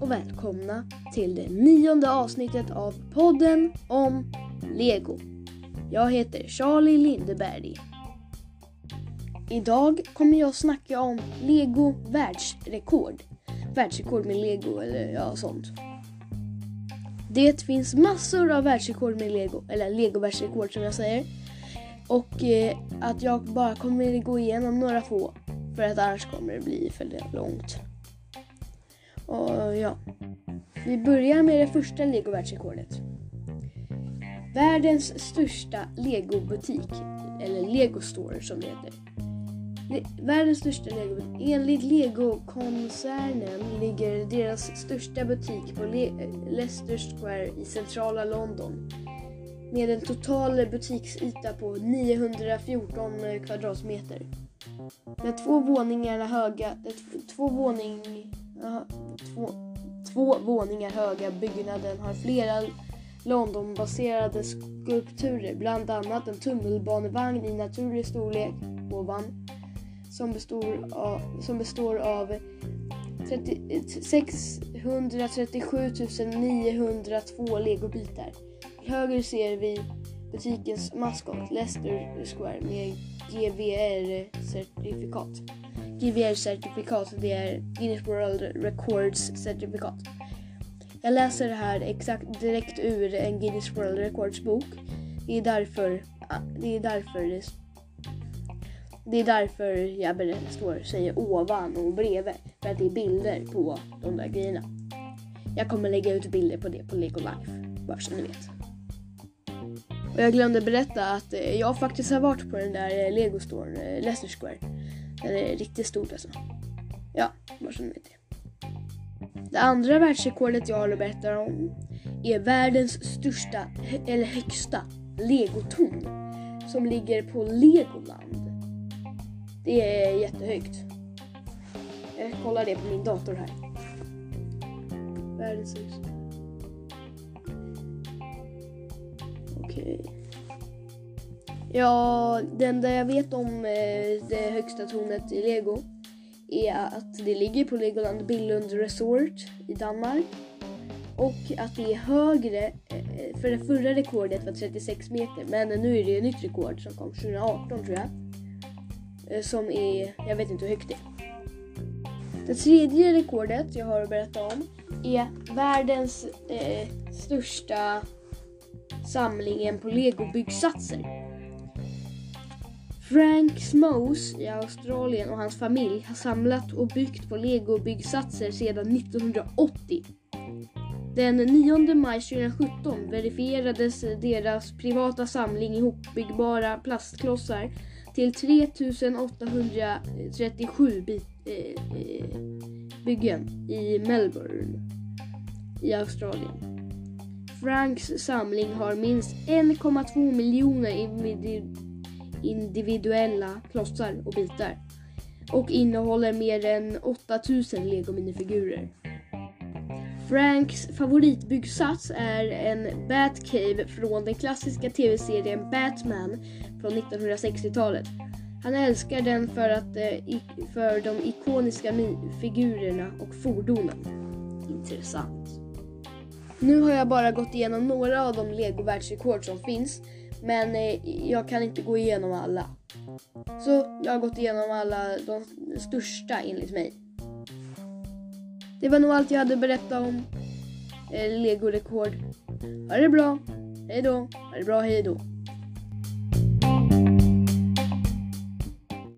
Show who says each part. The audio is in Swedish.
Speaker 1: och välkomna till det nionde avsnittet av podden om Lego. Jag heter Charlie Lindeberg. Idag kommer jag snacka om Lego världsrekord. Världsrekord med Lego eller ja, sånt. Det finns massor av världsrekord med Lego, eller Lego världsrekord som jag säger. Och eh, att jag bara kommer gå igenom några få för att annars kommer det bli för långt. Och ja, vi börjar med det första Lego världsrekordet. Världens största Lego-butik, eller Lego Store som det heter. Le världens största Lego Enligt Lego-koncernen ligger deras största butik på Le Leicester Square i centrala London med en total butiksyta på 914 kvadratmeter. Den två våningar höga, två, våning, två, två våningar höga byggnaden har flera Londonbaserade skulpturer, bland annat en tunnelbanevagn i naturlig storlek ovan som består av, som består av 30, 637 902 legobitar. Till höger ser vi butikens maskot Leicester Square med GVR-certifikat. GVR-certifikat, det är Guinness World Records-certifikat. Jag läser det här exakt direkt ur en Guinness World Records bok. Det är därför det är därför det, är därför jag står, säger ovan och bredvid. För att det är bilder på de där grejerna. Jag kommer lägga ut bilder på det på Lego Life. Bara så ni vet. Och jag glömde berätta att eh, jag faktiskt har varit på den där eh, Lego Store, eh, Leicester Square. Det är riktigt stort alltså. Ja, bara så ni vet det. Det andra världsrekordet jag har att berätta om är världens största, eller högsta, legotorn som ligger på Legoland. Det är jättehögt. Jag kollar det på min dator här. Världens högsta. Okej. Okay. Ja, det enda jag vet om eh, det högsta tornet i Lego är att det ligger på Legoland Billund Resort i Danmark. Och att det är högre, eh, för det förra rekordet var 36 meter men nu är det ett nytt rekord som kom 2018 tror jag. Eh, som är, jag vet inte hur högt det är. Det tredje rekordet jag har att berätta om är världens eh, största samlingen på legobyggsatser. Frank Smose i Australien och hans familj har samlat och byggt på legobyggsatser sedan 1980. Den 9 maj 2017 verifierades deras privata samling ihopbyggbara plastklossar till 3837 by eh, byggen i Melbourne i Australien. Franks samling har minst 1,2 miljoner individuella klossar och bitar och innehåller mer än 8000 legominifigurer. Franks favoritbyggsats är en Batcave från den klassiska tv-serien Batman från 1960-talet. Han älskar den för, att, eh, för de ikoniska figurerna och fordonen. Intressant. Nu har jag bara gått igenom några av de lego världsrekord som finns men eh, jag kan inte gå igenom alla. Så jag har gått igenom alla de största enligt mig. Det var nog allt jag hade att berätta om eh, Lego-rekord. Ha det bra. Hej då. Ha det bra. Hej då.